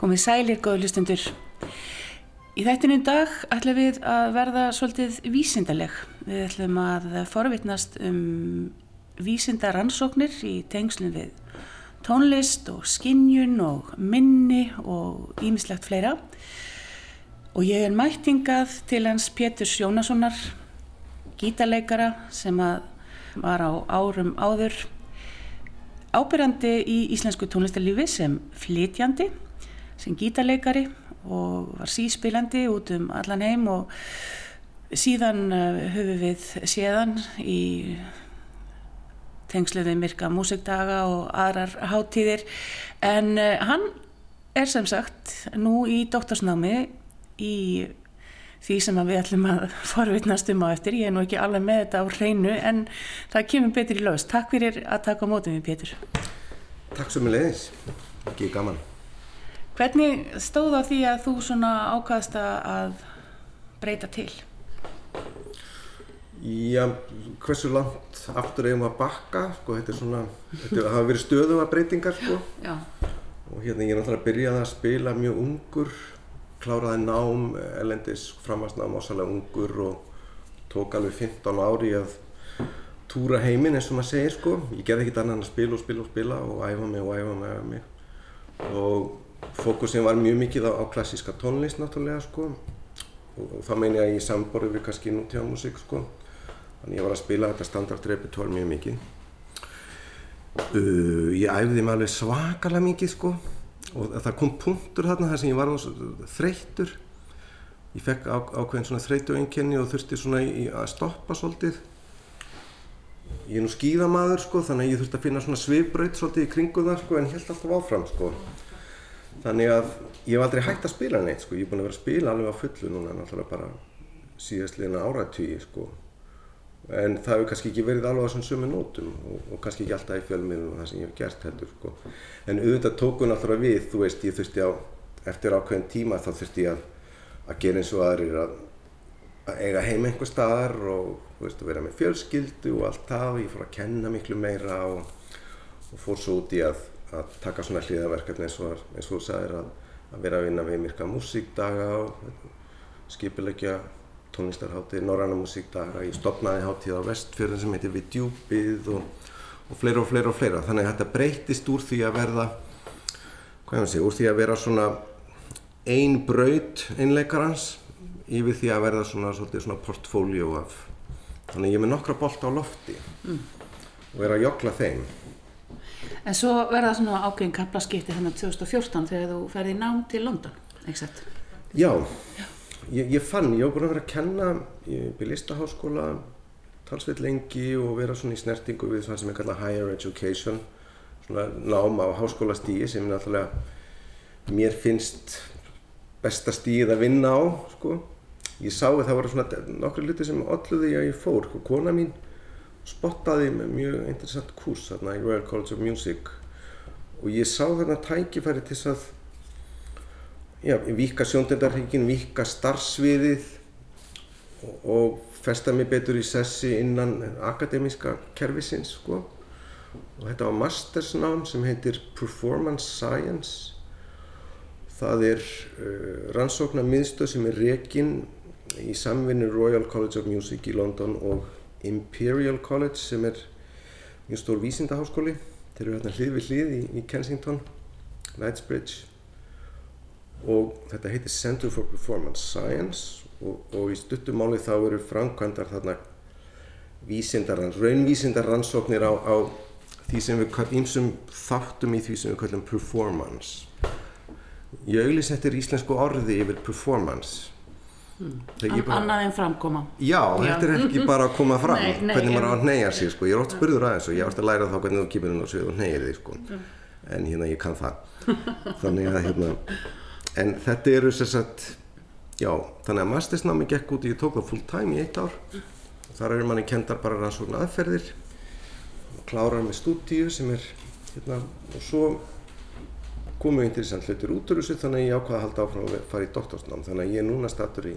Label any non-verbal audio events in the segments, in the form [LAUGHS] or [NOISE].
Komið sælir, góðu hlustundur. Í þættinu dag ætlum við að verða svolítið vísindaleg. Við ætlum að forvitnast um vísindaransóknir í tengslum við tónlist og skinnjun og minni og ímislegt fleira. Og ég er mættingað til hans Pétur Sjónassonar, gítarleikara sem var á árum áður ábyrjandi í íslensku tónlistarlífi sem flytjandi sem gítarleikari og var síspilandi út um allan heim og síðan uh, höfum við séðan í tengsluðið myrka músikdaga og aðrar háttíðir en uh, hann er sem sagt nú í doktorsnámi í því sem við ætlum að [LAUGHS] forvittnast um á eftir. Ég er nú ekki alveg með þetta á hreinu en það kemur betur í lögst. Takk fyrir að taka á mótum við Pétur. Takk svo með leiðis. Ekki gaman. Hvernig stóð á því að þú svona ákvæðast að breyta til? Já, hversu langt aftur eigum að bakka, sko, þetta er svona, þetta hafa verið stöðuga breytingar, sko. Já. Og hérna ég er náttúrulega byrjað að spila mjög ungur, kláraði nám, elendis framhansnám ásalega ungur og tók alveg 15 ári að túra heiminn eins og maður segir, sko. Ég gerði ekkert annað en að spila og spila og spila og æfa mig og æfa mig og æfa mig. Og fókusin var mjög mikið á, á klassíska tónlist náttúrulega, sko. Og, og það meina ég í samborðu við kannski nútíðamúsík, sko. Þannig ég var að spila þetta standardrepertúar mjög mikið. Uh, ég æfði mig alveg svakalega mikið sko og það kom punktur þarna þar sem ég var þreyttur. Ég fekk á, ákveðin svona þreytuenginni og þurfti svona í, að stoppa svolítið. Ég er nú skíðamaður sko þannig að ég þurfti að finna svona svipbraut svolítið í kringu það sko en held alltaf áfram sko. Þannig að ég hef aldrei hægt að spila neitt sko. Ég er búin að vera að spila alveg á fullu núna náttúrulega bara síðastliðina áratvíi sko en það hefur kannski ekki verið alveg á þessum sömu nótum og, og kannski ekki alltaf í fjölmiðlum og það sem ég hef gert heldur sko. en auðvitað tókun alltaf við, þú veist, ég þurfti á eftir ákveðin tíma þá þurfti ég að, að gera eins og aðrir að, að eiga heim einhver staðar og veist, vera með fjölskyldu og allt það og ég fór að kenna miklu meira og, og fór svo út í að, að taka svona hliðaverkefni eins og, þú sagðir að vera að vinna við myrka músíkdaga og skipilegja tónlistarháttið, Norranna músíkdaga, ég stopnaði háttíð á vestfjörðin sem heitir Við djúpið og, og fleira og fleira og fleira. Þannig að þetta breytist úr því að verða, hvað ég maður segja, úr því að vera svona ein braut einleikarans yfir því að verða svona, svona, svona portfóljó af. Þannig að ég er með nokkra bolt á lofti mm. og er að jogla þeim. En svo verða svona ákveðin kaplaskipti að 2014 þegar þú ferði nám til London, sett? Já. Já. Ég, ég fann, ég hef búin að vera að kenna í listaháskóla talsveit lengi og vera svona í snertingu við það sem ég kalla higher education svona nám á háskólastígi sem er náttúrulega mér finnst besta stígið að vinna á sko. ég sá að það voru svona nokkru luti sem alluði að ég fór sko. kona mín spottaði með mjög interessant kurs þarna í Royal College of Music og ég sá þarna tækifæri til að já, vika sjóndendarhengin, vika starfsviðið og, og festa mig betur í sessi innan akademíska kervisins sko. og þetta var mastersnám sem heitir Performance Science það er uh, rannsóknar miðstöð sem er rekin í samvinni Royal College of Music í London og Imperial College sem er mjög stór vísindaháskóli þeir eru hérna hlið við hlið í, í Kensington Knightsbridge og þetta heitir Center for Performance Science og, og í stuttumáli þá eru framkvæmdar þarna vísindarans, raunvísindarrannsóknir á, á því sem við kallum, ímsum þáttum í því sem við kallum performance. Ég auðvisettir íslensku orði yfir performance. Hmm. Annað en framkoma. Já, Já, þetta er ekki bara að koma fram, nei, nei, hvernig maður á að neyja sig sko. Ég er oft spurður aðeins og ég ást að læra þá hvernig þú kýpur inn á svið og neyjir þig sko. En hérna ég kann það. [LAUGHS] Þannig að hérna en þetta eru sérsagt já, þannig að mastersnámi gekk út ég tók það full time í eitt ár þar eru manni kendar bara rannsókn aðferðir klárar með stúdíu sem er hérna og svo komu interessant hlutur út úr þessu þannig að ég ákvaði að halda áfram að fara í doktorsnám þannig að ég er núna statur í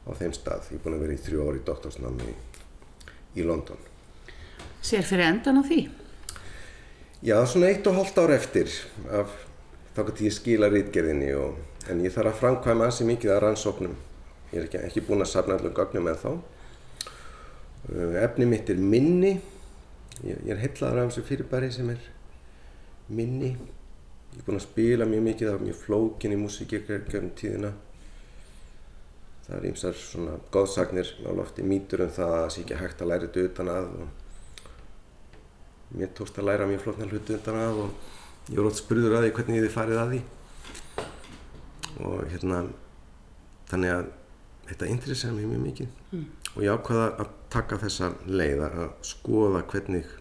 á þeim stað, ég er búin að vera í þrjú ári í doktorsnámi í, í London Sér fyrir endan á því? Já, svona eitt og hálft ár eftir af þá gæti ég skila rítgerðinni og, en ég þarf að framkvæma ansi mikið að rannsóknum. Ég er ekki, ekki búinn að safna allum gögnum með þá. Uh, efni mitt er minni. Ég, ég er heitlaður af þessu fyrirbæri sem er minni. Ég er búinn að spila mjög mikið af mjög flókinni músíkir gegnum tíðina. Það er ímsar svona góðsagnir á lofti, mítur um það að það sé ekki hægt að læra þetta utan að og mér tókst að læra mjög flóknar hluti utan að og ég voru ótt spurður að því hvernig ég þið farið að því og hérna þannig að þetta interesserar mér mjög mikið mm. og ég ákvaða að taka þessa leið að skoða hvernig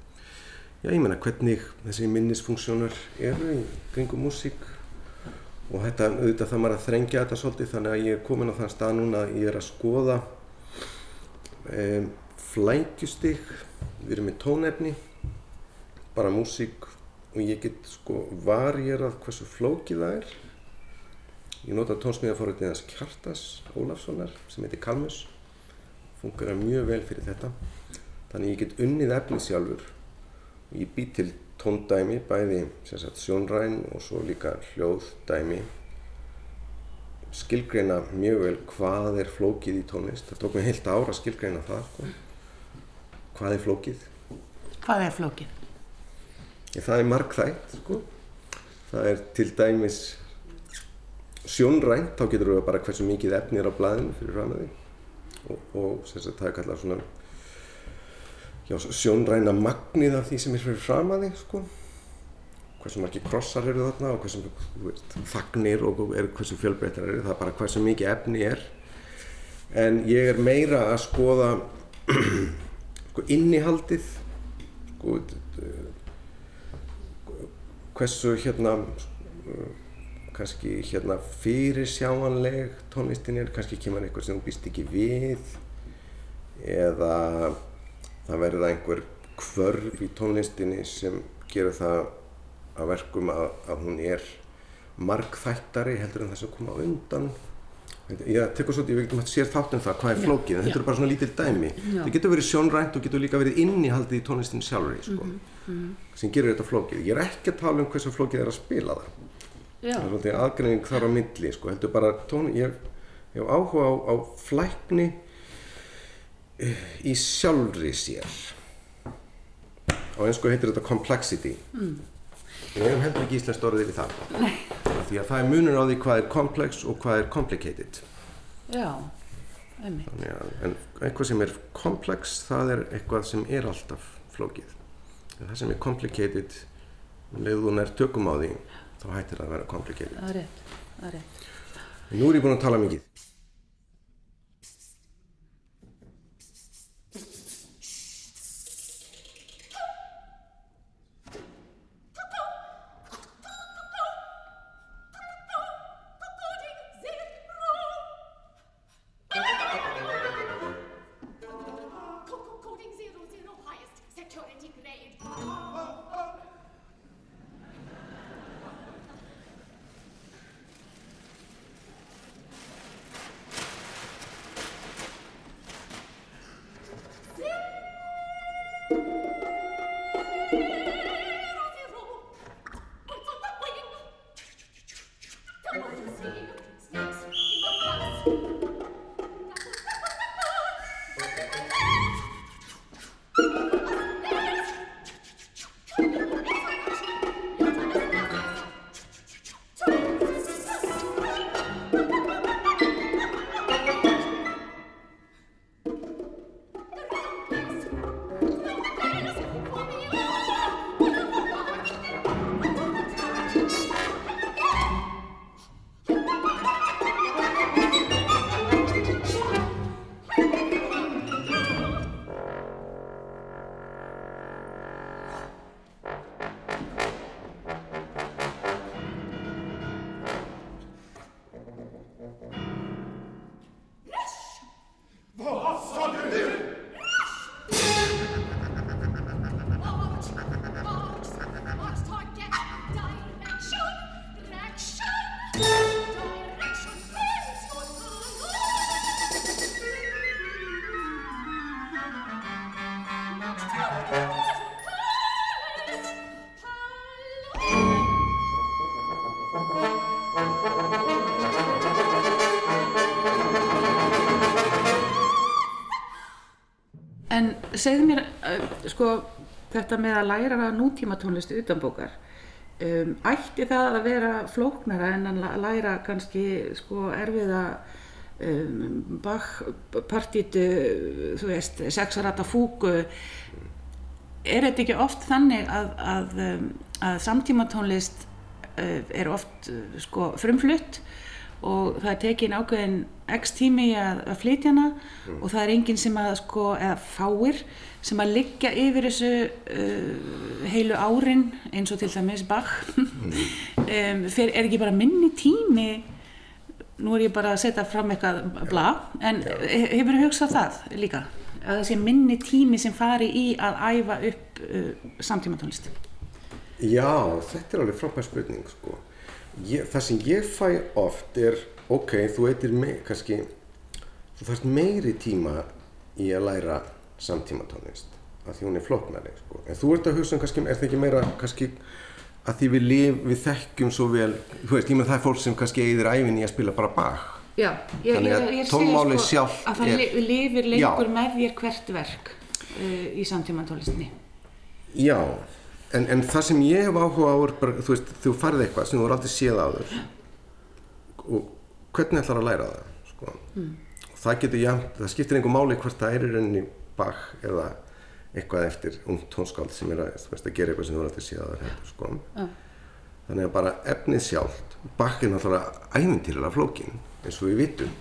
já ég menna hvernig þessi minnisfunksjónar eru í kringum músík og þetta auðvitað það maður að þrengja þetta svolítið þannig að ég er komin á þann stað núna að ég er að skoða um, flækjustig. Við erum með tónefni bara músík og ég get sko varjerað hversu flókið það er. Ég nota tónsmíðaforriðinans Kjartas Ólafssonar sem heitir Kalmus funkar mjög vel fyrir þetta. Þannig ég get unnið efnið sjálfur ég bý til tóndæmi bæði sagt, sjónræn og svo líka hljóðdæmi. Skilgreina mjög vel hvað er flókið í tónlist. Það tók mig heilt ára að skilgreina það sko. hvað er flókið? Hvað er flókið? Ég, það er markþægt sko. það er til dæmis sjónrænt, þá getur við bara hversu mikið efni er á blæðinu fyrir fram að því og, og sagt, það er kallað svona já, sjónræna magnið af því sem er fyrir fram að því sko. hversu margir krossar eru þarna og hversu veist, þagnir og er, hversu fjölbreyttar eru það er bara hversu mikið efni er en ég er meira að skoða [CLEARS THROAT] sko, innihaldið sko hversu hérna kannski hérna fyrir sjáanleg tónlistin er, kannski kemur einhver sem þú býst ekki við eða það verður einhver kvörf í tónlistinni sem gerur það að verkum að, að hún er markþættari heldur en það sem koma undan ég tekur svolítið, ég veit um að sér þátt um það hvað er flókið, en þetta er bara svona lítill dæmi það getur verið sjónrænt og getur líka verið innihaldið í tónlistin sjálfur sko. mm -hmm. sem gerir þetta flókið ég er ekki að tala um hversu flókið er að spila það Já. það er svolítið aðgreining þar á milli sko. heldur bara tón ég hef áhuga á, á flækni í sjálfri sér og eins og heitir þetta complexity mm. Við hefum heldur ekki íslenskt orðið við það. Nei. Því að það er munur á því hvað er komplex og hvað er complicated. Já, einmitt. Að en eitthvað sem er komplex, það er eitthvað sem er alltaf flókið. En það sem er complicated, leður þú nær tökum á því, þá hættir það að vera complicated. Það er rétt, það er rétt. En nú er ég búin að tala mikið. Segðu mér, uh, sko, þetta með að læra nútíma tónlist utanbókar, um, ætti það að vera flóknara en að læra kannski sko, erfiða um, Bach-partítu, þú veist, sexarata fúku, er þetta ekki oft þannig að, að, um, að samtíma tónlist uh, er oft uh, sko, frumflutt og það er tekin ákveðin x tími að, að flytja hana mm. og það er enginn sem að sko, eða fáir sem að liggja yfir þessu uh, heilu árin eins og til dæmis Bach mm. [LAUGHS] um, fyrir, er ekki bara minni tími nú er ég bara að setja fram eitthvað bla, en Já. hefur hugsað það líka, að það sé minni tími sem fari í að æfa upp uh, samtíma tónlist Já, þetta er alveg frábær spurning sko ég, það sem ég fæ oft er ok, þú eitthir kannski þú þarfst meiri tíma í að læra samtíma tónlist að því hún er floknari sko. en þú ert að hugsa um kannski, er það ekki meira kannski að því við, lif, við þekkjum svo vel, þú veist, ég með það er fólk sem kannski eigðir æfin í að spila bara bak Já, ég, þannig að ég, ég tónmáli sko, sjálf að það er, lifir lengur já. með þér hvert verk uh, í samtíma tónlistinni Já En, en það sem ég hef áhuga á er bara, þú veist, þú farið eitthvað sem þú voru aldrei séð á þér og hvernig ætlar að læra það, sko. Mm. Og það getur, já, það skiptir einhver máli hvort það er í rauninni bak eða eitthvað eftir ung tónskáld sem er að, veist, að gera eitthvað sem þú voru aldrei séð á þér, sko. Mm. Þannig að bara efnið sjálft, bak er náttúrulega ævintýrlega flókin, eins og við vitum.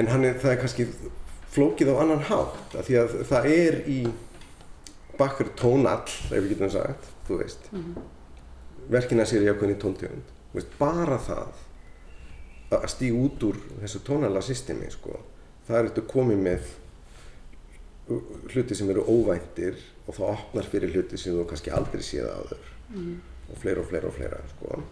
En hann er, það er kannski flókið á annan hátt, af því að það er í bakkar tónall, ef við getum sagt, þú veist. Mm -hmm. Verkina sér í ákveðin í tóntegund. Bara það að stíg út úr þessu tónalla systemi, sko, það er þetta komið með hluti sem eru óvæntir og það opnar fyrir hluti sem þú kannski aldrei séða á þau. Mm -hmm. Og fleira og fleira og fleira, sko.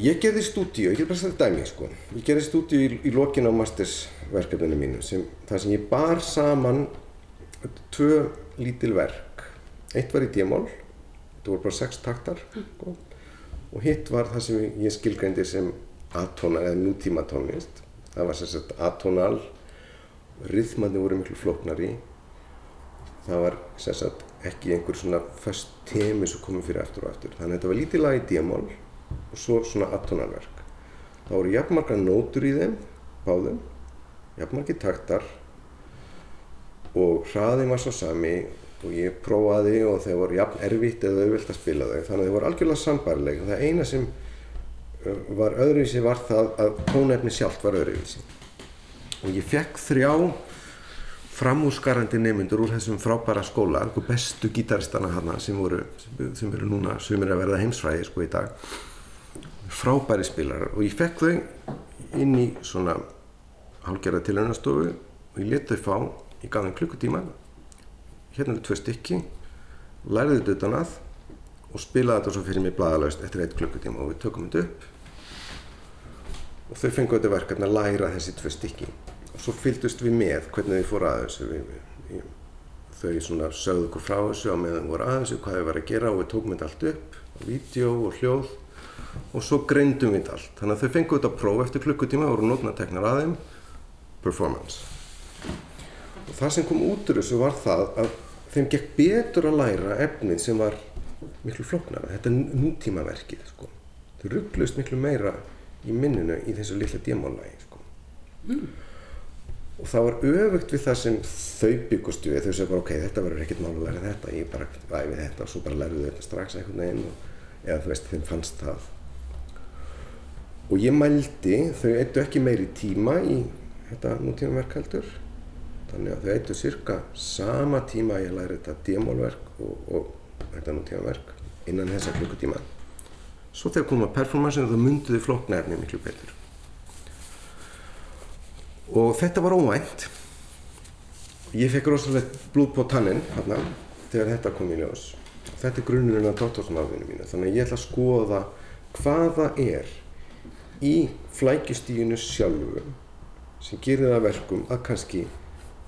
Ég gerði stúdíu, ég gerði bara þetta dæmi sko. Ég gerði stúdíu í, í lokin á mastersverkefninu mínu sem það sem ég bar saman tvö lítil verk. Eitt var í D-mál, þetta voru bara sex taktar sko. og hitt var það sem ég skilgreindi sem atónal eða nútíma tónlist. Það var sérstaklega atónal, rithmandi voru miklu flóknari, það var sérstaklega ekki einhver svona först temi sem komið fyrir eftir og eftir. Þannig að þetta var lítið lag í D-mál og svo svona aðtónarverk. Það voru jafnmarga nótur í þeim, báðum, jafnmargi taktar og hraðin var svo sami og ég prófaði og þeir voru jafn erfitt eða auðvilt að spila þau þannig að þeir voru algjörlega sambarleg það eina sem uh, var öðruvísi var það að tónefni sjálft var öðruvísi. Og ég fekk þrjá framúsgarandi nefnundur úr þessum frábæra skóla bestu gítaristana hana sem voru sem eru núna, sem eru að verða heimsfræði sko í dag frábæri spilarar. Og ég fekk þau inn í svona hálgerða tilhörnastofu og ég leti þau fá, ég gaf þeim klukkutíma hérna er tvei stykki læriði þetta utan að og spilaði þetta svo fyrir mig bladalaust eftir eitt klukkutíma og við tökum þetta upp. Og þau fengið þetta verkefni að læra þessi tvei stykki. Og svo fylgdust við með hvernig þau fóru að þessu. Við, við, þau svona sögðu okkur frá þessu á meðan voru að þessu hvað þau var að gera og við tókum þetta allt upp á vídeo og hljóð og svo greindum við allt. Þannig að þau fengið þetta próf eftir klukkutíma og voru nótnateknar aðeim, performance. Og það sem kom út úr þessu var það að þeim gekk betur að læra efnið sem var miklu floknara. Þetta er nútímaverkið, sko. Þau rugglust miklu meira í minninu í þessu lilla demónlægi sko. mm. og það var öfugt við það sem þau byggustu við þau segja bara ok, þetta verður ekkert mál að læra þetta ég bara æfi þetta og svo bara lærðu þetta strax einhvern veginn og, eða þú veist þeim fannst það og ég mældi þau eittu ekki meiri tíma í þetta nútímaverk heldur. Þannig að þau eittu cirka sama tíma ég læri þetta demólverk og, og þetta nútímaverk innan þessa klukkutíma. Svo þegar koma performansinu þá mynduði floknæfni miklu betur. Og þetta var óvænt. Ég fekk rosalega blúð på tannin hérna þegar þetta kom í ljós. Þetta er grunnurinn af doktorsnáðinu mínu. Þannig að ég ætla að skoða hvaða er í flækjustíginu sjálfu sem gerir það verkum að kannski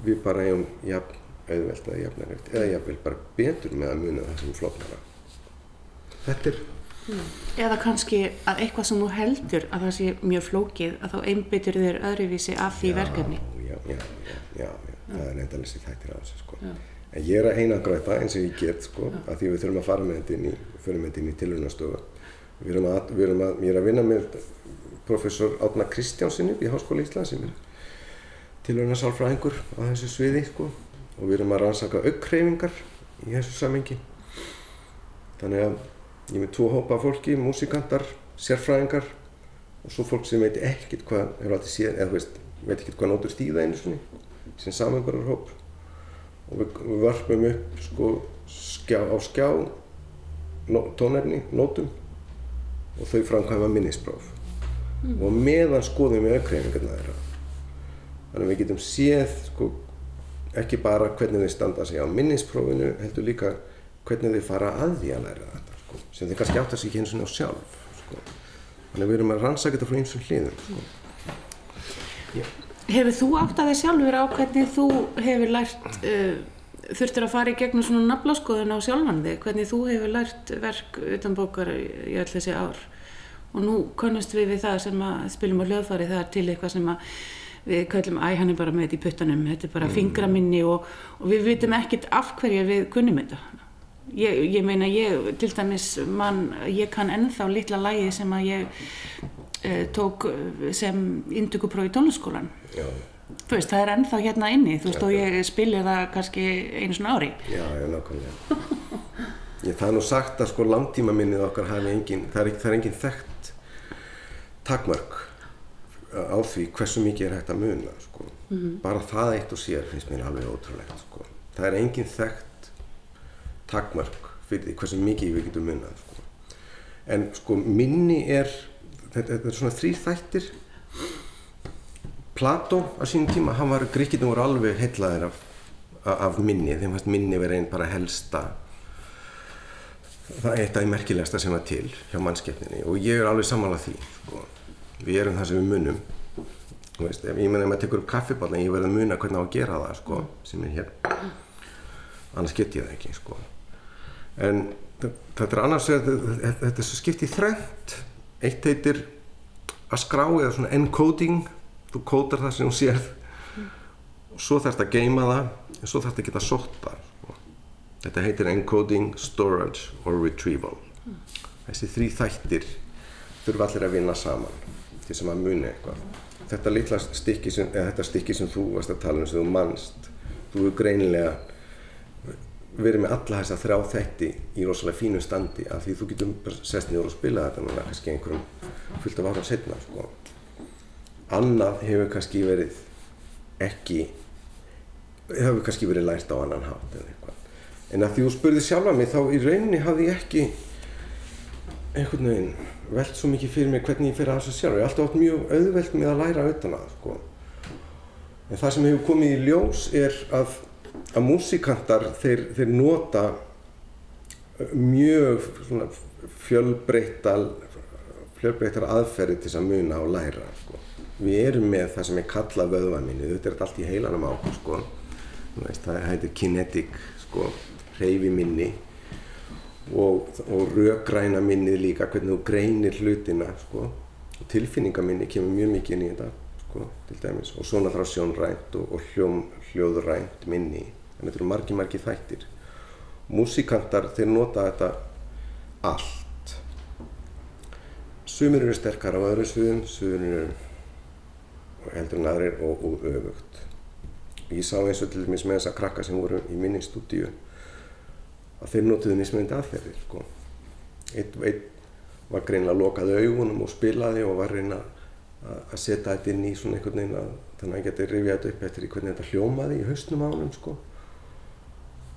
við bara eigum jafn auðvelt eða jafnarhægt eða jafnvel bara betur með að muna það sem floknara þetta er mm. eða kannski að eitthvað sem þú heldur að það sé mjög flókið að þá einbyttur þér öðruvísi af því já, verkefni. já, já, já, já, það er nefndalega sér þættir á þessu sko. en ég er að einangra þetta eins og ég get sko, að því við þurfum að fara með þetta inn í, í tilhörnastofu við erum að, við erum að, ég er að vinna með professor Átna Kristjánssoni í Háskóli Ísland sem er tilhörnarsálfræðingur á þessu sviði sko, og við erum að rannsaka aukkreyfingar í þessu samengi þannig að ég er með tvo hópa fólki, músikantar, sérfræðingar og svo fólk sem veit ekkert hvað hefur alltaf séð, eða veist, veit ekkert hvað nótur stíða einu svoni, sem samanbærar hóp og við, við varpum upp sko skjá á skjá nó, tónefni, nótum. Og þau framkvæma minnispróf mm. og meðan skoðum við aukreifingarna þeirra þannig að við getum séð sko ekki bara hvernig þau standa sig á minnisprófinu heldur líka hvernig þau fara að því að læra þetta sko, sem þeir kannski átt að sig ekki eins og ná sjálf sko. þannig að við erum að rannsaka þetta frá einsum hliðum sko. Hefur þú átt að þið sjálfur á hvernig þú hefur lært uh, þurftir að fara í gegnum svona naflaskoðun á sjálfan þig, hvernig þú hefur lært verk utan bókar í öll þessi ár og nú konast við við það sem að spilum á hljóðfari það er til eitthvað sem að við kallum æ, hann er bara með þetta í puttanum þetta er bara mm. fingraminni og, og við vitum ekkert af hverju við kunnum þetta. Ég, ég meina ég til dæmis mann, ég kann ennþá litla lægi sem að ég eh, tók sem indugupróf í tónlaskólan þú veist það er ennþá hérna inni þú veist og ég spilir það kannski einu svona ári. Já, já, nákvæmlega [LAUGHS] ég, Það er nú sagt að sko langtíma minnið okkar hafi engin, það er, það er engin þekkt takmörk á því hversu mikið er hægt að muna sko. mm -hmm. bara það eitt og sér finnst mér alveg ótrúlegt sko. það er engin þekkt takmörk fyrir því hversu mikið við getum munnað sko. en sko minni er þetta, þetta er svona þrýr þættir Plató á sínum tíma, hann var gríkitinn voru alveg heitlaðir af, af minni þeim fannst minni verið einn bara helsta það er eitt af því merkilegasta sem var til hjá mannskeppninni og ég er alveg samanlega því sko. við erum það sem við munum veist, ég menna ef maður tekur upp kaffiball en ég verði að muna hvernig á að gera það sko, sem er hér annars get ég það ekki sko en þetta er annars þetta er svo skipt í þrengt eitt heitir að skrá eða svona encoding þú kódar það sem þú sérð og svo þarfst að geima það og svo þarfst að geta sóta sko. Þetta heitir encoding, storage or retrieval. Þessi þrý þættir þurfa allir að vinna saman til sem að muni eitthvað. Þetta litla stykki sem, þetta stykki sem þú varst að tala um sem þú mannst þú er greinilega verið með alla þessa þrjá þætti í rosalega fínu standi af því þú getur bara sest niður og spila þetta núna kannski einhverjum fullt af ára setna sko. annað hefur kannski verið ekki hefur kannski verið lært á annan hátt eða eitthvað en að því þú spurði sjálfa mig þá í rauninni hafði ég ekki einhvern veginn veld svo mikið fyrir mig hvernig ég fyrir að þessu sjálf ég er alltaf átt mjög auðveld með að læra auðvitað sko. en það sem hefur komið í ljós er að að músikantar þeir, þeir nota mjög fjölbreyttar fjölbreyttar aðferði til að muna og læra sko. við erum með það sem er kallað vöðvaminni þetta er allt í heilanum ákveð sko. það heitir kinetic sko, reyfiminni og, og röggræna minni líka hvernig þú greinir hlutina sko. og tilfinningaminni kemur mjög mikið inn í þetta sko, og svo náttúrulega sjónrænt og, og hljóm, hljóðrænt minni. En þetta eru margi margi þættir. Músikantar þeir nota þetta allt. Sumir eru sterkar á öðru sviðum, sumir eru heldur en aðrir og, og öfugt. Ég sá eins og til dæmis með þessa krakka sem voru í minni stúdíu að þeir notuðu mismunandi aðferðir sko. Eitt, eitt var greinlega lokaði augunum og spilaði og var reyna að setja þetta inn í svona einhvern veginn að þannig að hann geti rifjað þetta upp eftir hvernig þetta hljómaði í hausnum á hann sko.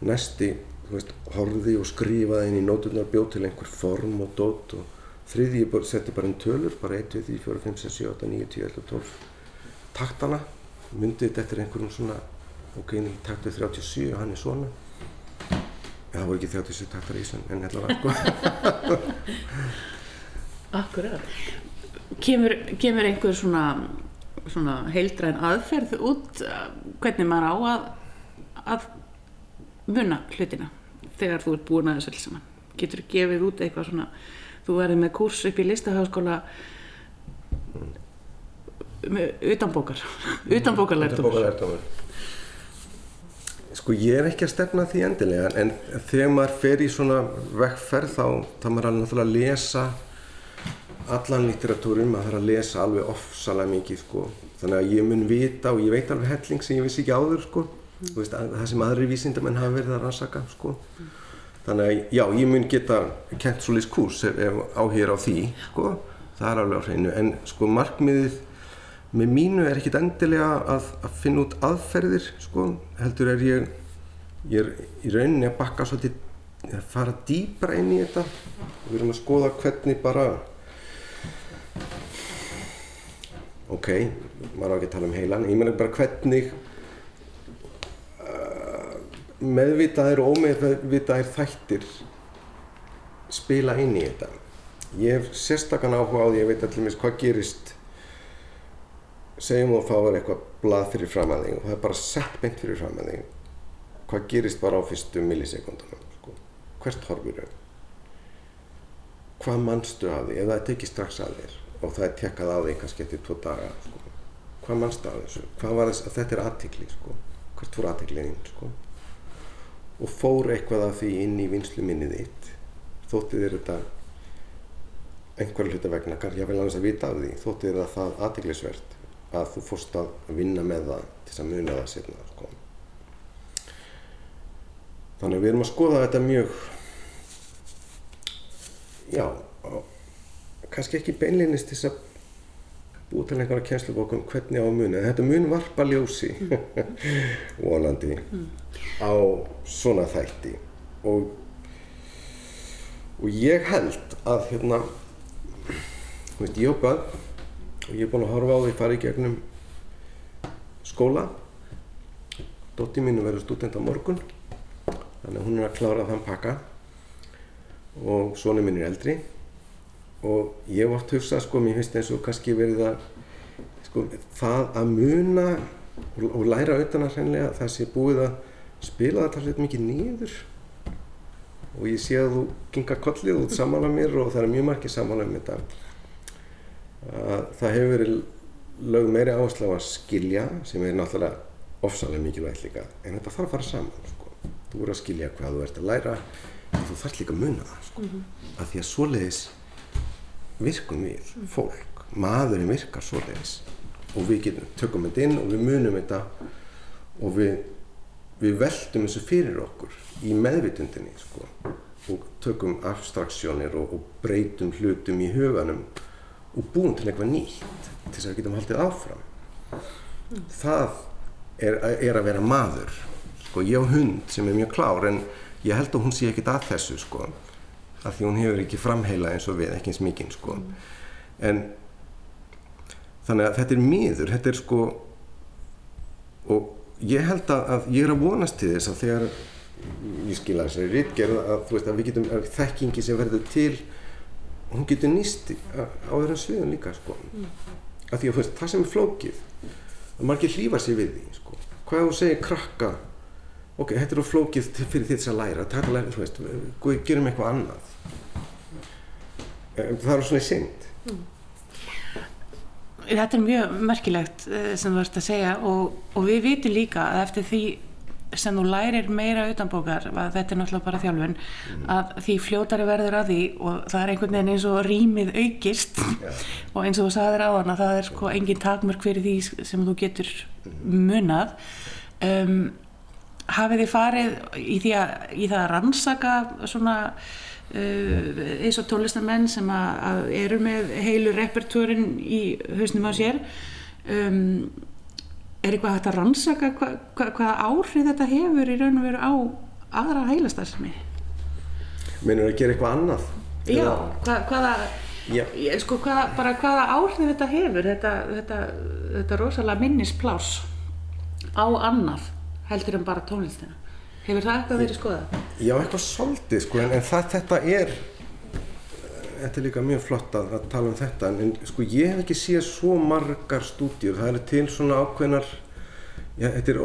Næsti, þú veist, horfiði og skrifaði inn í nóturnar bjóð til einhver form og dót og þriði ég setti bara inn tölur, bara 1, 2, 3, 4, 5, 6, 7, 8, 9, 10, 11, 12 taktana, myndið þetta eftir einhverjum svona, ok, taktið 37 og hann er svona það voru ekki 37 taktar í þessu en var [LAUGHS] sko. Akkurat. Kemur, kemur einhver svona, svona heildræn aðferð út hvernig maður á að, að munna hlutina þegar þú ert búin að þessu alls saman? Getur þú gefið út eitthvað svona, þú verður með kurs upp í listaháskóla utanbókar, [LAUGHS] utanbókarlærtumur. Utanbókarlærtumur. Sko ég er ekki að stefna því endilega en þegar maður fer í svona vekkferð þá þá maður alveg náttúrulega að lesa allan litteratúrin, maður þarf að lesa alveg ofsalega mikið sko. Þannig að ég mun vita og ég veit alveg helling sem ég vissi ekki áður sko. Mm. Veist, það sem aðri vísindamenn hafa verið að rannsaka sko. Mm. Þannig að já, ég mun geta kent svolítið kurs ef, ef áhýr á því sko. Það er alveg á hreinu en sko markmiðið með mínu er ekkit endilega að, að finna út aðferðir sko, heldur er ég, ég er í rauninni að bakka svolítið, að fara dýbra inn í þetta og við erum að skoða hvernig bara, ok, maður á ekki að tala um heilan, ég meina bara hvernig uh, meðvitaðir og ómeðvitaðir þættir spila inn í þetta. Ég hef sérstakann áhuga á því að ég veit allir hvað gerist segjum þú að fá þér eitthvað blað fyrir fram að þig og það er bara sett beint fyrir fram að þig hvað gerist bara á fyrstu millisekundunum sko. hvert horfur þau hvað mannstu af því ef það er tekið strax að þér og það er tekkað á þig kannski eftir tvo daga sko. hvað mannstu af þessu hvað var þess að þetta er aðtikli sko. hvert fór aðtikliðinn sko. og fór eitthvað af því inn í vinslu minnið þitt þótti þér þetta einhverju hluta vegna, ég vil annars að vita af því þótti þér að það aðtiklisvert að þú fórst að vinna með það til að muna það sérna sko. þannig við erum að skoða þetta mjög já kannski ekki beinleginist til að búið til einhverja kjenslubókum hvernig á muni þetta mun varpa ljósi [LAUGHS] vonandi mm. á svona þætti og og ég held að hérna veist, ég og bönn og ég er búinn að horfa á því að í gegnum skóla. Dótti mínu verður student á morgun þannig að hún er að klára þann pakka. Og sónu mín er eldri. Og ég oft hugsað sko, mér finnst eins og kannski verið að sko, það að muna og, og læra auðvitað hreinlega það sé búið að spila þetta alltaf mikið nýður og ég sé að þú gengar kollið út samála mér og það er mjög margir samála um þetta. að það hefur verið lög meiri áherslu á að skilja sem er náttúrulega ofsalega mikilvægt líka en þetta þarf að fara saman sko. þú voru að skilja hvað þú ert að læra en þú þarf líka að muna það sko. mm -hmm. að því að svoleiðis virkum við mm. fólk maðurinn virkar svoleiðis og við getum, tökum þetta inn og við munum þetta og við, við veldum þessu fyrir okkur í meðvitundinni sko. og tökum abstraksjónir og, og breytum hlutum í huganum og búin til eitthvað nýtt til þess að við getum haldið áfram mm. það er, er að vera maður sko, ég á hund sem er mjög klár en ég held að hún sé ekkit að þessu sko, af því hún hefur ekki framheila eins og við, ekki eins mikinn sko. mm. en þannig að þetta er miður þetta er sko og ég held að, að ég er að vonast til þess að þegar ég skilja þessari rítgerð að, að við getum þekkingi sem verður til hún getur nýst á öðrum sviðum líka sko. mm. af því að veist, það sem er flókið að margir hlýfa sér við því sko. hvað þú segir krakka ok, þetta er flókið fyrir því að læra taka læra, þú veist, gerum eitthvað annað það er svona í synd mm. Þetta er mjög merkilegt eh, sem þú ert að segja og, og við vitum líka að eftir því sem þú lærir meira utanbókar, að þetta er náttúrulega bara þjálfun, að því fljótari verður að því og það er einhvern veginn eins og rýmið aukist. Og eins og þú sagðir á hann að það er sko engin takmörk fyrir því sem þú getur munað. Um, hafið þið farið í, því að, í það að rannsaka svona uh, eins og tólestamenn sem að, að eru með heilu repertúrin í hausnum á sér? Um, er eitthvað hægt að rannsaka hva, hva, hvaða áhrif þetta hefur í raun og veru á aðra heilastarfsemi Meinur að gera eitthvað annað? Já, hva, hvaða Já. ég- sko, hvaða, bara hvaða áhrif þetta hefur þetta, þetta, þetta rosalega minnisplás á annað heldur en bara tónlistina hefur það eitthvað verið skoðað? Já, eitthvað svolítið sko, en, en það, þetta er þetta er líka mjög flott að, að tala um þetta en, sko ég hef ekki séð svo margar stúdíur, það eru til svona ákveðnar já, þetta er ó,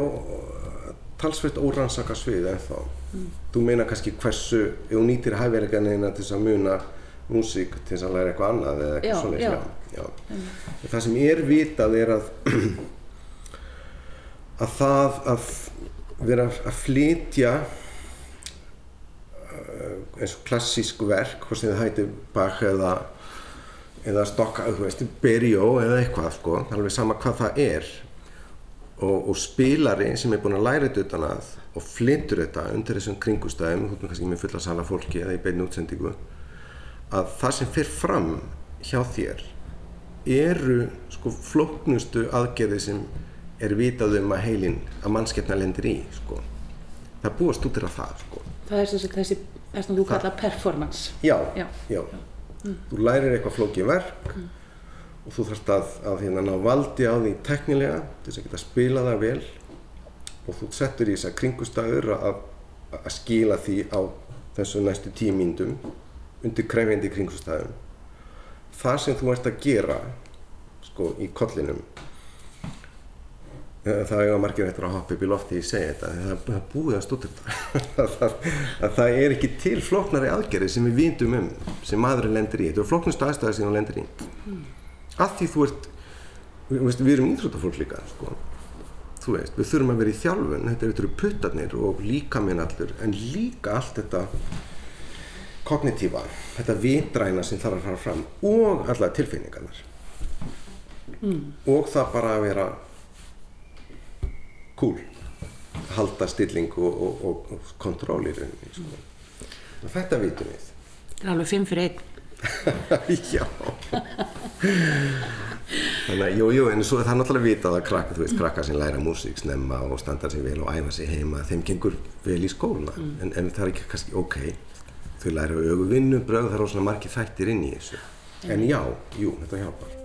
talsveit órannsaka svið ennþá þú meina kannski hversu ef þú nýtir hæfileganina til þess að muna músík til þess að læra eitthvað annað eða eitthvað svona já. já. Já. það sem er vitað er að [CLEARS THROAT] að það að vera að flytja eins og klassísk verk hvort sem það hætti Bach eða eða stokka, þú veist, Berjó eða eitthvað sko, alveg sama hvað það er og, og spilari sem er búinn að læra þetta utan að og flyttur þetta undir þessum kringustæðum þú veist kannski með fulla sala fólki eða í beinu útsendingu að það sem fer fram hjá þér eru sko flóknustu aðgerði sem er vitað um að heilin að mannskepna lendir í sko. það búast út til að það sko. Það er sem sagt þessi, það sem þú kallar performance. Já, Já. já, þú lærir eitthvað flókið verk og þú þarfst að, að hérna ná valdi á því teknilega til þess að geta spila það vel og þú settur í þessar kringustæður að, að skila því á þessu næstu tíu mínutum undir krefjandi kringustæðum það sem þú ert að gera sko í kollinum það er að margir eftir að hoppa upp í lofti í segja þetta það er búið að að, [LAUGHS] það- að það er ekki til flóknari aðgerði sem við vitum um sem maðurinn lendir í. Þetta er flóknustu aðstæði sem hann lendir í. Að því þú ert við, við erum íþróttafólk líka sko. þú veist, við þurfum að vera í þjálfun. Þetta eru- puttarnir og líka minn allur. En líka allt þetta kognitífa þetta vitræna sem þarf að fara fram og allar tilfinningarnar. Og það bara að vera cool að halda stilling og, og, og, og kontról í rauninni sko. Og þetta vitum við. Það er alveg fimm fyrir einn. [LAUGHS] Já. Þannig að, jú, jú, en svo er það náttúrulega vitað að krakka, þú veist, krakka sem læra músík snemma og standa sig vel og æfa sig heima, þeim gengur vel í skóla, en, en það er ekki kannski, ok, þau læra augu vinnu, bröð, það er svona margir þættir inn í þessu. En já, jú, þetta hjálpar.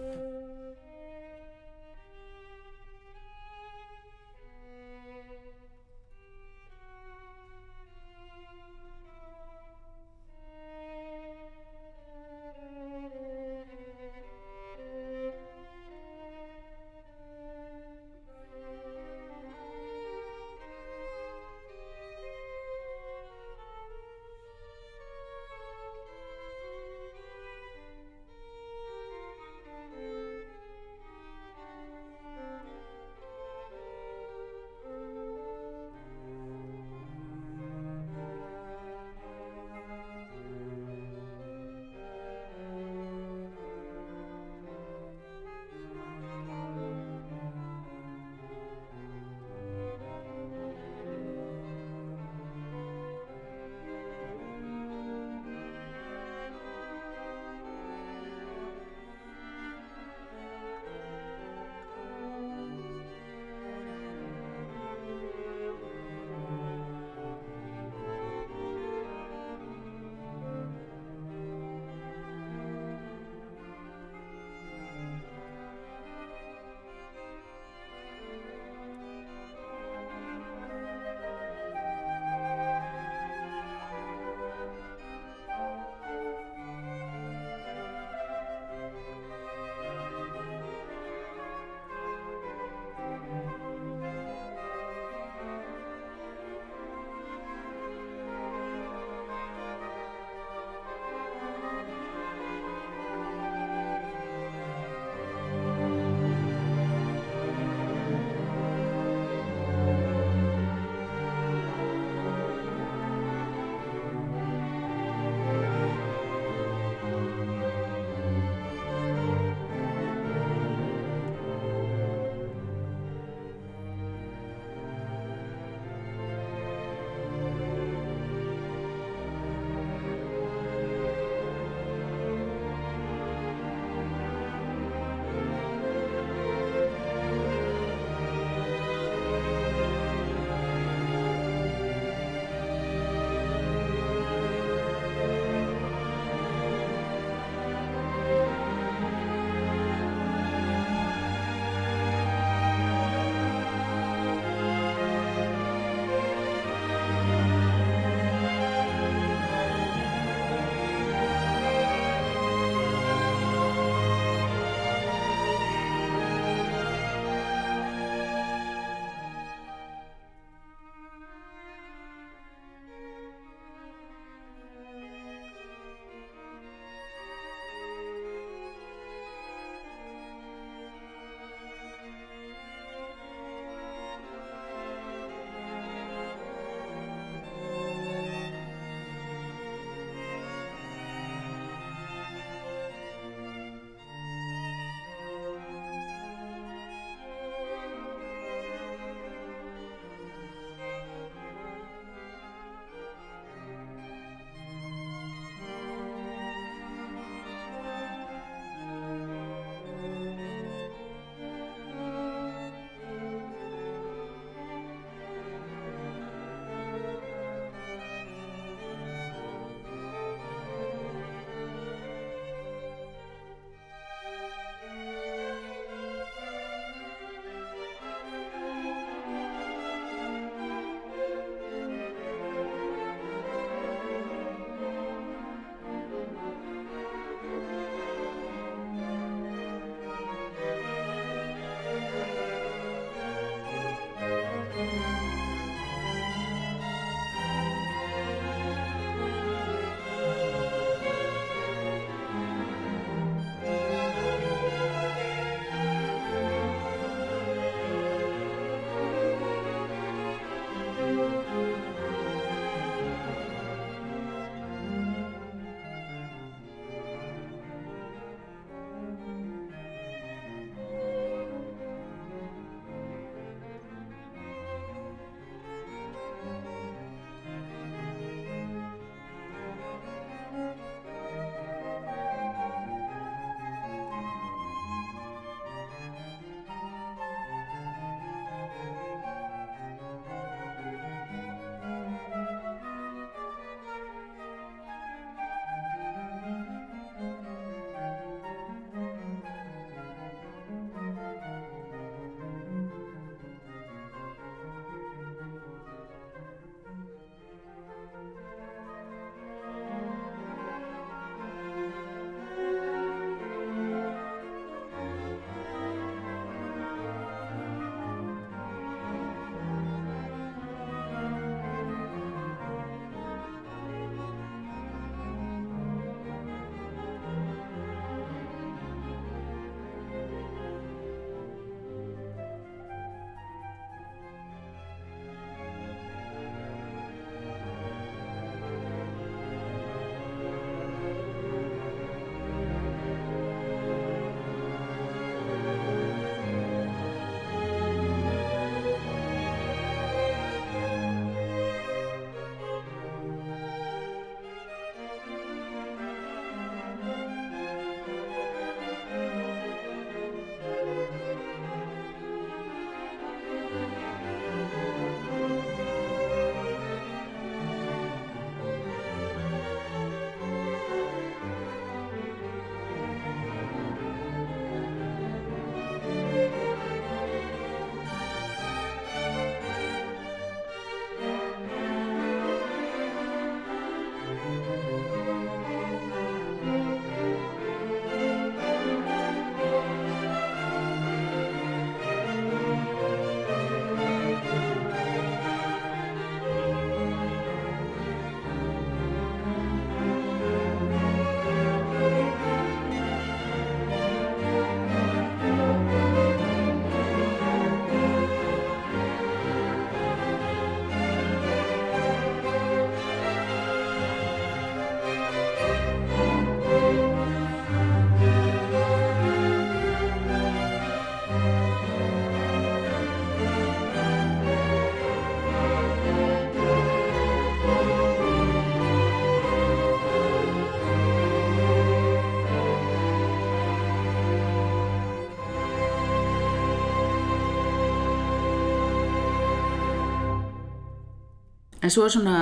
En svo er svona,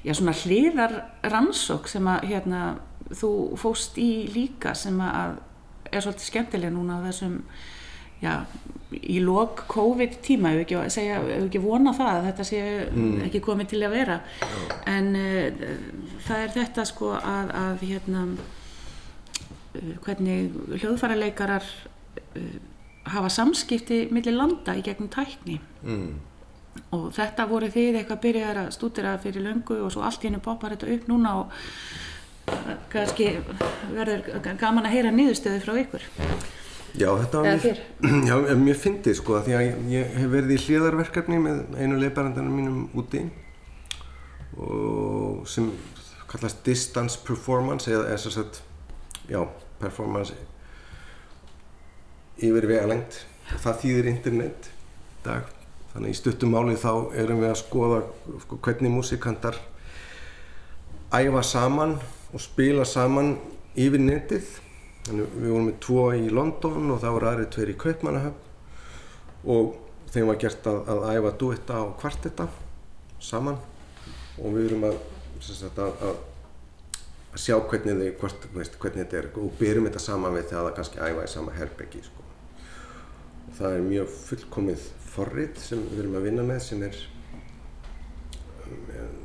já, svona hliðar rannsók sem að hérna, þú fóst í líka sem að er svolítið skemmtileg núna á þessum, já, í lok COVID tíma, ef ekki, segja, ef ekki vona það að þetta sé mm. ekki komið til að vera. En uh, það er þetta sko að, að hérna, uh, hvernig hljóðfæraleikarar uh, hafa samskipti millir landa í gegnum tækni. Mm og þetta voru þið eitthvað byrjar að stúdira fyrir löngu og svo allt í hennu poppar þetta upp núna og eh, kannski verður gaman að heyra nýðustöðu frá ykkur. Já, þetta var mjög, [CLEARS THROAT] já, mjög fyndið sko því að ég hef verið í hlýðarverkefni með einu leiðbærandarinn mínum úti og sem kallast distance performance eða eins og sett já, performance yfir vegalengt það þýðir internet dag Þannig í stuttumáli þá erum við að skoða sko, hvernig músikantar æfa saman og spila saman yfir netið. Þannig við vorum með tvo í London og það voru aðrið tveir í Kaupmannahöfn og þeim var gert að, að æfa duetta og kvartetta saman og við erum að, sagt, að, að sjá hvernig, hvort, veist, hvernig þetta er og byrjum þetta saman við þegar það kannski æfa í sama herbyggi. Sko. Það er mjög fullkomið forrið sem við erum að vinna með sem er um,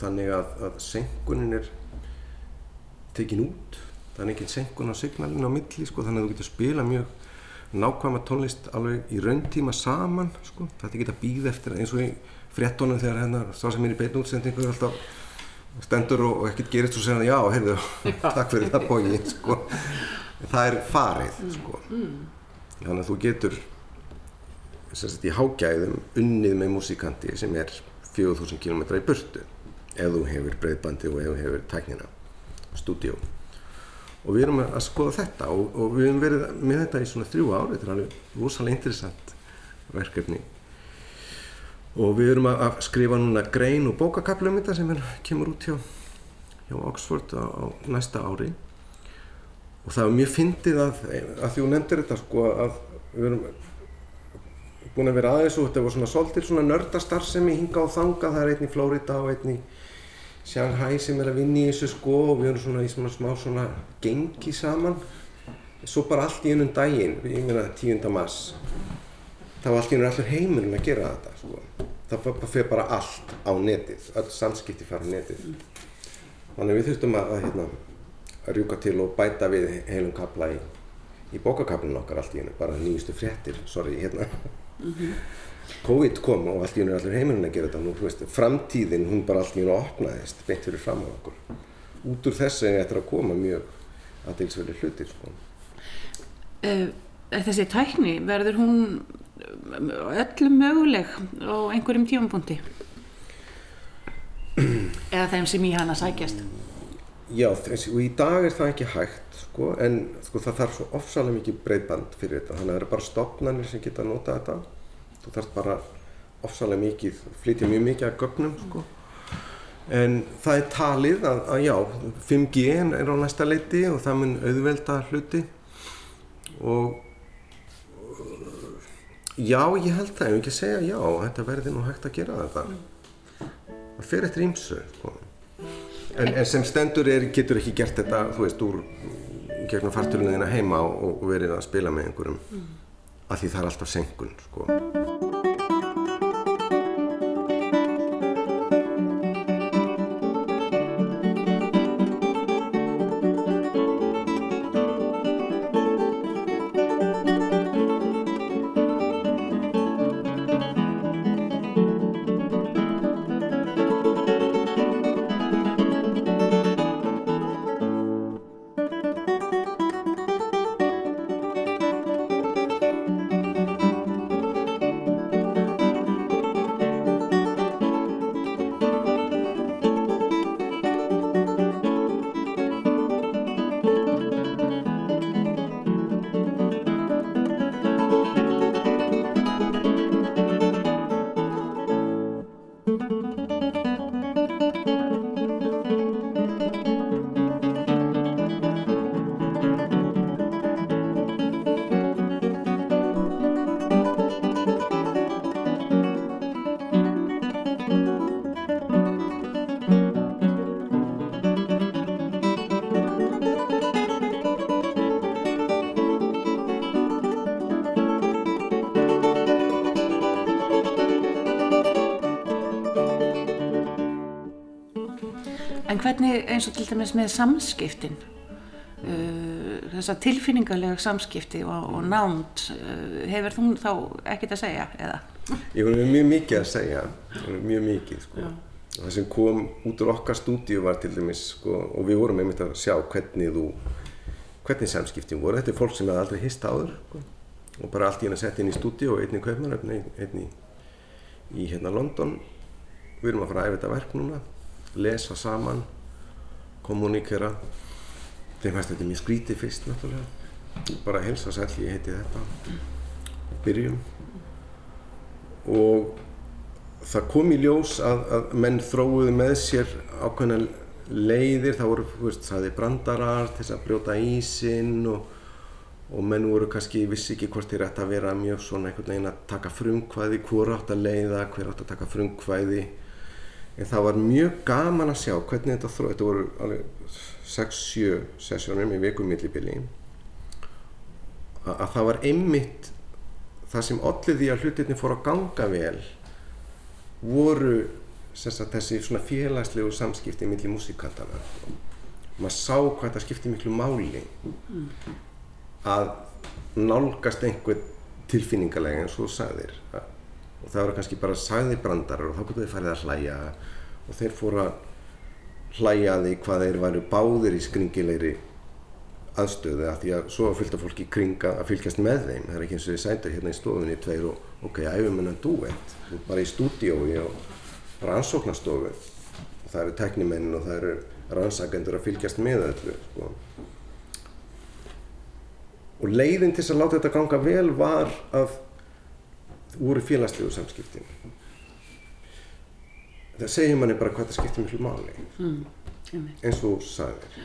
þannig að, að senkunin er tekin út það er ekki senkun á signalinu á milli sko, þannig að þú getur spila mjög nákvæma tónlist alveg í rauntíma saman sko. þetta getur að býða eftir eins og í frettónum þegar hérna sá sem er í beinu útsendingu alltaf stendur og, og ekkert gerist og segja já, heyrðu, [LAUGHS] takk fyrir það bói sko. það er farið sko. mm. Þannig að þú getur sagt, í hágæðum unnið með músikanti sem er 4000 km í burtu ef þú hefur breyðbandi og ef þú hefur tæknina, stúdíu og við erum að skoða þetta og, og við erum verið með þetta í svona þrjú ár þetta er alveg rosalega interessant verkefni. Og við erum að skrifa núna grein og bókakaplu um þetta sem er, kemur út hjá, hjá Oxford á, á næsta ári og það er mjög fyndið að, að því þú nefndir þetta sko að við erum búin að vera aðeins og þetta var svona svolítið svona nördastarfsemi hinga og þanga, það er einn í Flórida og einn í Shanghai sem er að vinna í þessu sko og við erum svona í svona smá svona gengi saman. Svo bara allt í einum daginn, ég meina 10. mars þá allt í einum allir heimurinn að gera þetta sko. Það fyrir bara allt á netið, öll samskipti fara á netið. Þannig við þurftum að, að, hérna, rjúka til og bæta við heilum kapla í, í bókakaplinu okkar allt í einu, bara nýjustu fréttir, sorry, hérna Mm -hmm. COVID kom og allt í unni allir heiminn að gera þetta nú, veist, framtíðin hún bara allt í unni opnaðist beint fyrir fram á okkur út úr þessu er þetta að koma mjög aðeinsverðir hlutir sko. uh, Þessi tækni verður hún öllum möguleg á einhverjum tífampunkti eða þeim sem í hana sækjast Já, þessi, og í dag er það ekki hægt sko, en sko, það þarf svo ofsalega mikið breyðband fyrir þetta, þannig að það eru bara stopnarnir sem geta að nota þetta. Þú þarf bara ofsalega mikið, flytja mjög mikið að gögnum sko. En það er talið að, að já, 5G er á næsta leiti og það mun auðvelda hluti og já, ég held það, ég vil ekki segja já, þetta verði nú hægt að gera þetta. Það fer eftir ímsu, sko. En, en sem stendur er, getur ekki gert þetta, þú veist, úr gegnum farturinn þína heima og, og verið að spila með einhverjum mm. að því það er alltaf senkun sko. En hvernig eins og til dæmis með samskiptin, uh, þessa tilfinningarlega samskipti og, og námt, uh, hefur þú þá ekkert að segja eða? Ég með mjög mikið að segja, mjög mikið sko. Já. Það sem kom út úr okkar stúdíu var til dæmis sko, og við vorum einmitt að sjá hvernig þú, hvernig samskiptin voru. Þetta er fólk sem hefði aldrei hist áður sko. og bara allt í henni að setja inn í stúdíu og einn í Kaupmannöfni, einn í, í hérna London. Við erum að fara að æfa þetta verk núna, lesa saman, kommuníkera. Þeim fannst þetta mjög skrítið fyrst náttúrulega. Bara helsa sæl, ég heiti þetta. Byrjum og það kom í ljós að, að menn þróuðu með sér ákveðna leiðir, það voru, þú veist, það er brandarar til þess að brjóta ísinn og, og menn voru kannski, vissi ekki hvort þeir ætti að vera mjög svona einhvern veginn að taka frumkvæði, hver átt að leiða, hver átt að taka frumkvæði en það var mjög gaman að sjá hvernig þetta þróuðu, þetta voru alveg 6-7 sessjónum í vikumillibili að, að það var einmitt það sem allir því að hlutinni fór að ganga vel voru sagt, þessi svona félagslegu samskipti millir músikantana maður sá hvað það skipti miklu máli. Að nálgast einhver tilfinningarlega eins og þú sagðir og það voru kannski bara sagði brandarar og þá getur þið farið að hlæja. Og þeir fóru að hlæja því hvað þeir væru báðir í skringilegri aðstöðu að því að svo fylgta fólki í kringa að fylgjast með þeim. Það er ekki eins og þið sænda hérna í stofunni tveir og ok, æfum hennar duett bara í stúdiói og rannsóknastofu og það eru teknimennin og það eru rannsakendur að fylgjast með öllu sko. og leiðin til að láta þetta ganga vel var að voru félagslegu samskiptin. Það segir manni bara hvað það skiptir miklu máli. Mm, eins og sagðir.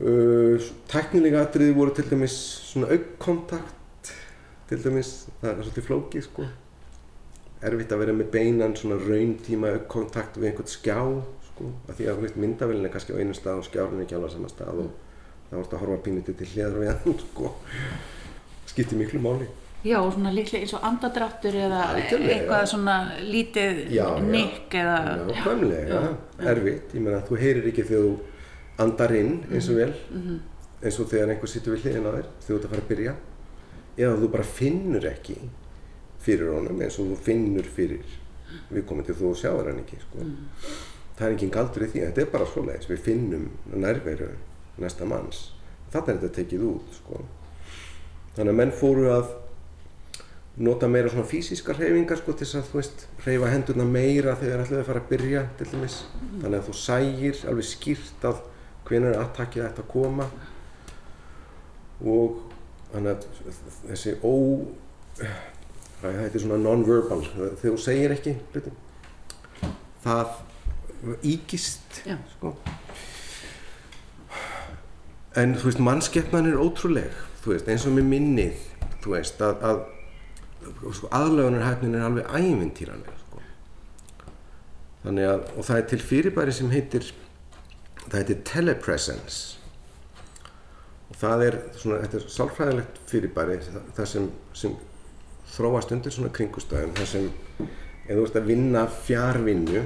Uh, Tæknilega atriði voru til dæmis svona aukkontakt til dæmis, það er svolítið flókið sko. Erfitt að vera með beinan svona rauntíma aukkontakt við einhvern skjá sko af því að myndavelin er kannski á einu stað og skjárun er ekki alveg á sama stað og það vorst að horfa píniti til hliðar við hann sko skiptir miklu máli Já og svona líklega eins og andadráttur eða Alkjörlega, eitthvað ja. svona lítið nikk eða Já, hvemlega, erfitt, ég meina þú heyrir ekki þegar þú andarinn eins og vel mm -hmm. eins og þegar einhver sittur við hliðin á þér þegar þú ert að fara að byrja eða þú bara finnur ekki fyrir honum eins og þú finnur fyrir við komum til þú og sjáður hann ekki sko. mm. það er enginn galdur í því þetta er bara svoleiðis, við finnum nærveru næsta manns þetta er þetta tekið út sko. Þannig að menn fóru að nota meira svona fysiska hreyfingar sko til þess að þú veist hreyfa hendurna meira þegar ætlaði að fara að byrja til dæmis mm. þannig að þú sægir alveg skýrt að hvenar attackið ætti að koma og þannig að þessi ó það heitir svona non-verbal þegar þú segir ekki hluti, það ígist sko. en þú veist mannskeppnan er ótrúleg þú veist eins og með minnið þú veist að, að sko, aðlögunarhæfnin er alveg ævintýranlega sko. þannig að og það er til fyrirbæri sem heitir það heitir telepresence og það er svona, þetta er sálfræðilegt fyrirbæri það sem, sem þróast undir svona kringustæðum það sem, ef þú ert að vinna fjárvinnu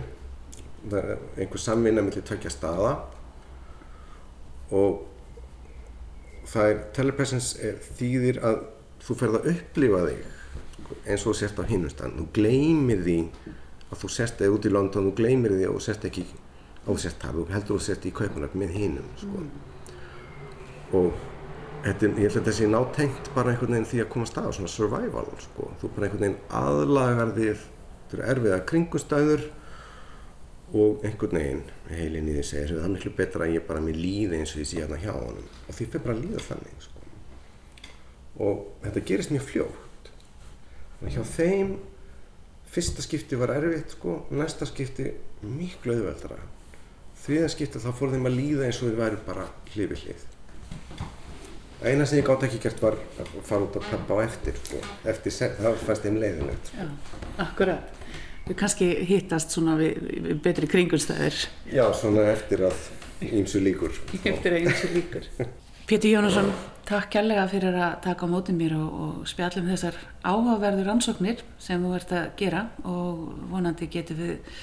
er einhver samvinna millir tvekja staða og það er, telepresence þýðir að þú ferð að upplifa þig eins og sérst á hinnustan þú gleymir því að þú sérst eða út í London, þú gleymir því að þú sérst ekki á sérst það, þú heldur þú sérst í kaupanöfn með hinnum sko. mm. og þetta, ég held að þetta sé nátengt bara einhvern veginn því að komast að svona survival sko. þú bara einhvern veginn aðlagar þér erfiða kringustæður og einhvern veginn heilin í því segir það er miklu betra að ég bara mér líði eins og því sé hérna hjá honum og því fyrir bara að líða þannig sko. og þetta gerist mjög fljótt þannig hjá þeim fyrsta skipti var erfitt sko, næsta skipti miklu auðveldra þriðanskipta þá fór þeim að líða eins og þau væri bara hlifið hlið. Eina sem ég gátt ekki gert var að fara út að peppa á eftir, sko. eftir það fannst þeim leiðilegt. Já, akkurat. Við kannski hittast svona við, við betri kringulstæðir. Já, svona eftir að ímsu líkur. [LAUGHS] eftir að ímsu líkur. Pétur Jónasson, takk kærlega fyrir að taka á mótið mér og, og spjallum þessar áhugaverður ansóknir sem þú ert að gera og vonandi getur við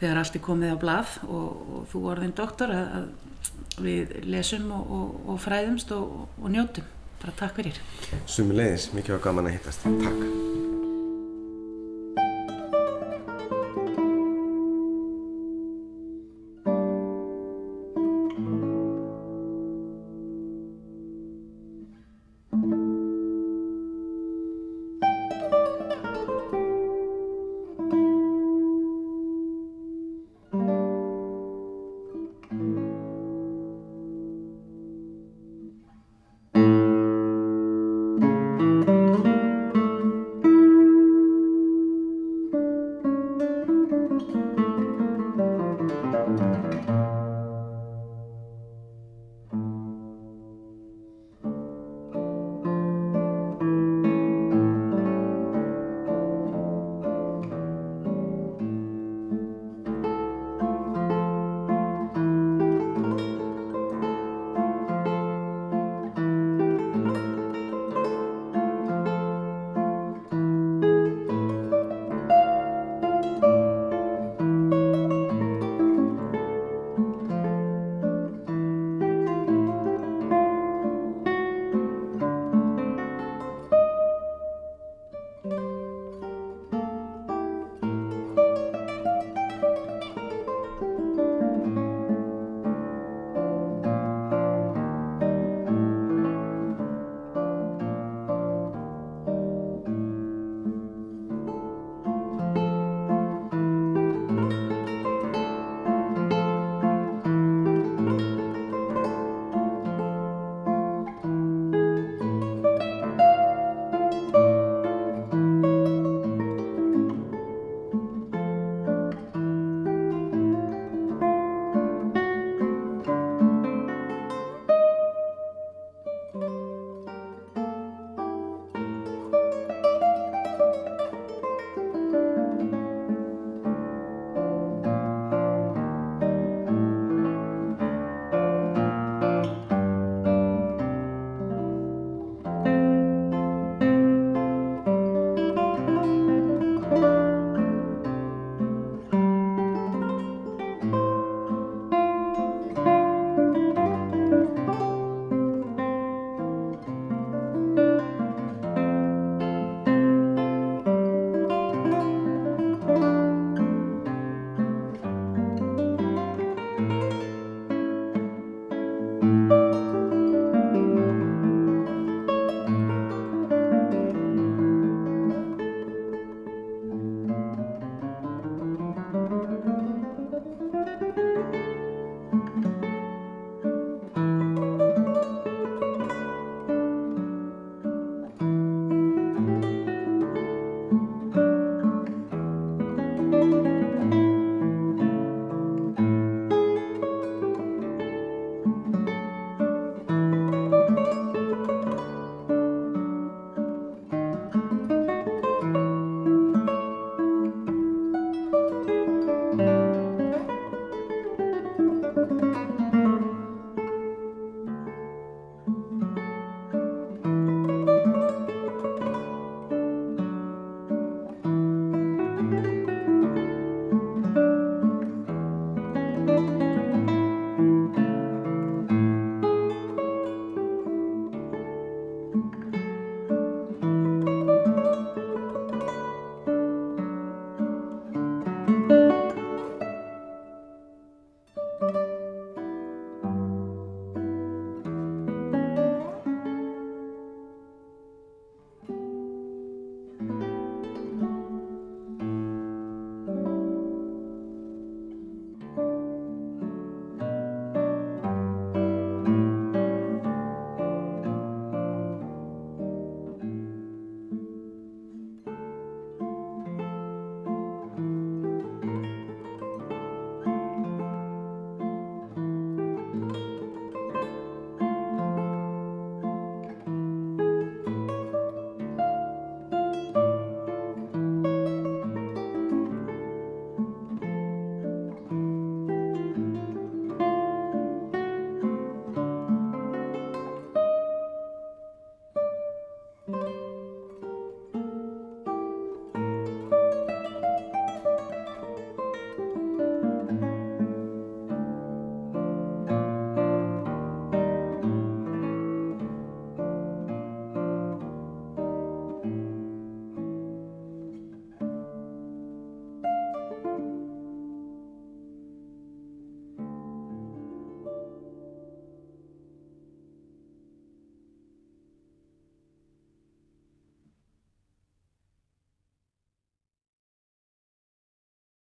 þegar allt er komið á blað og, og þú orðin doktor að, að við lesum og, og, og fræðumst og njótum. Bara takk fyrir. Sumulegis, mikið var gaman að hittast. Takk.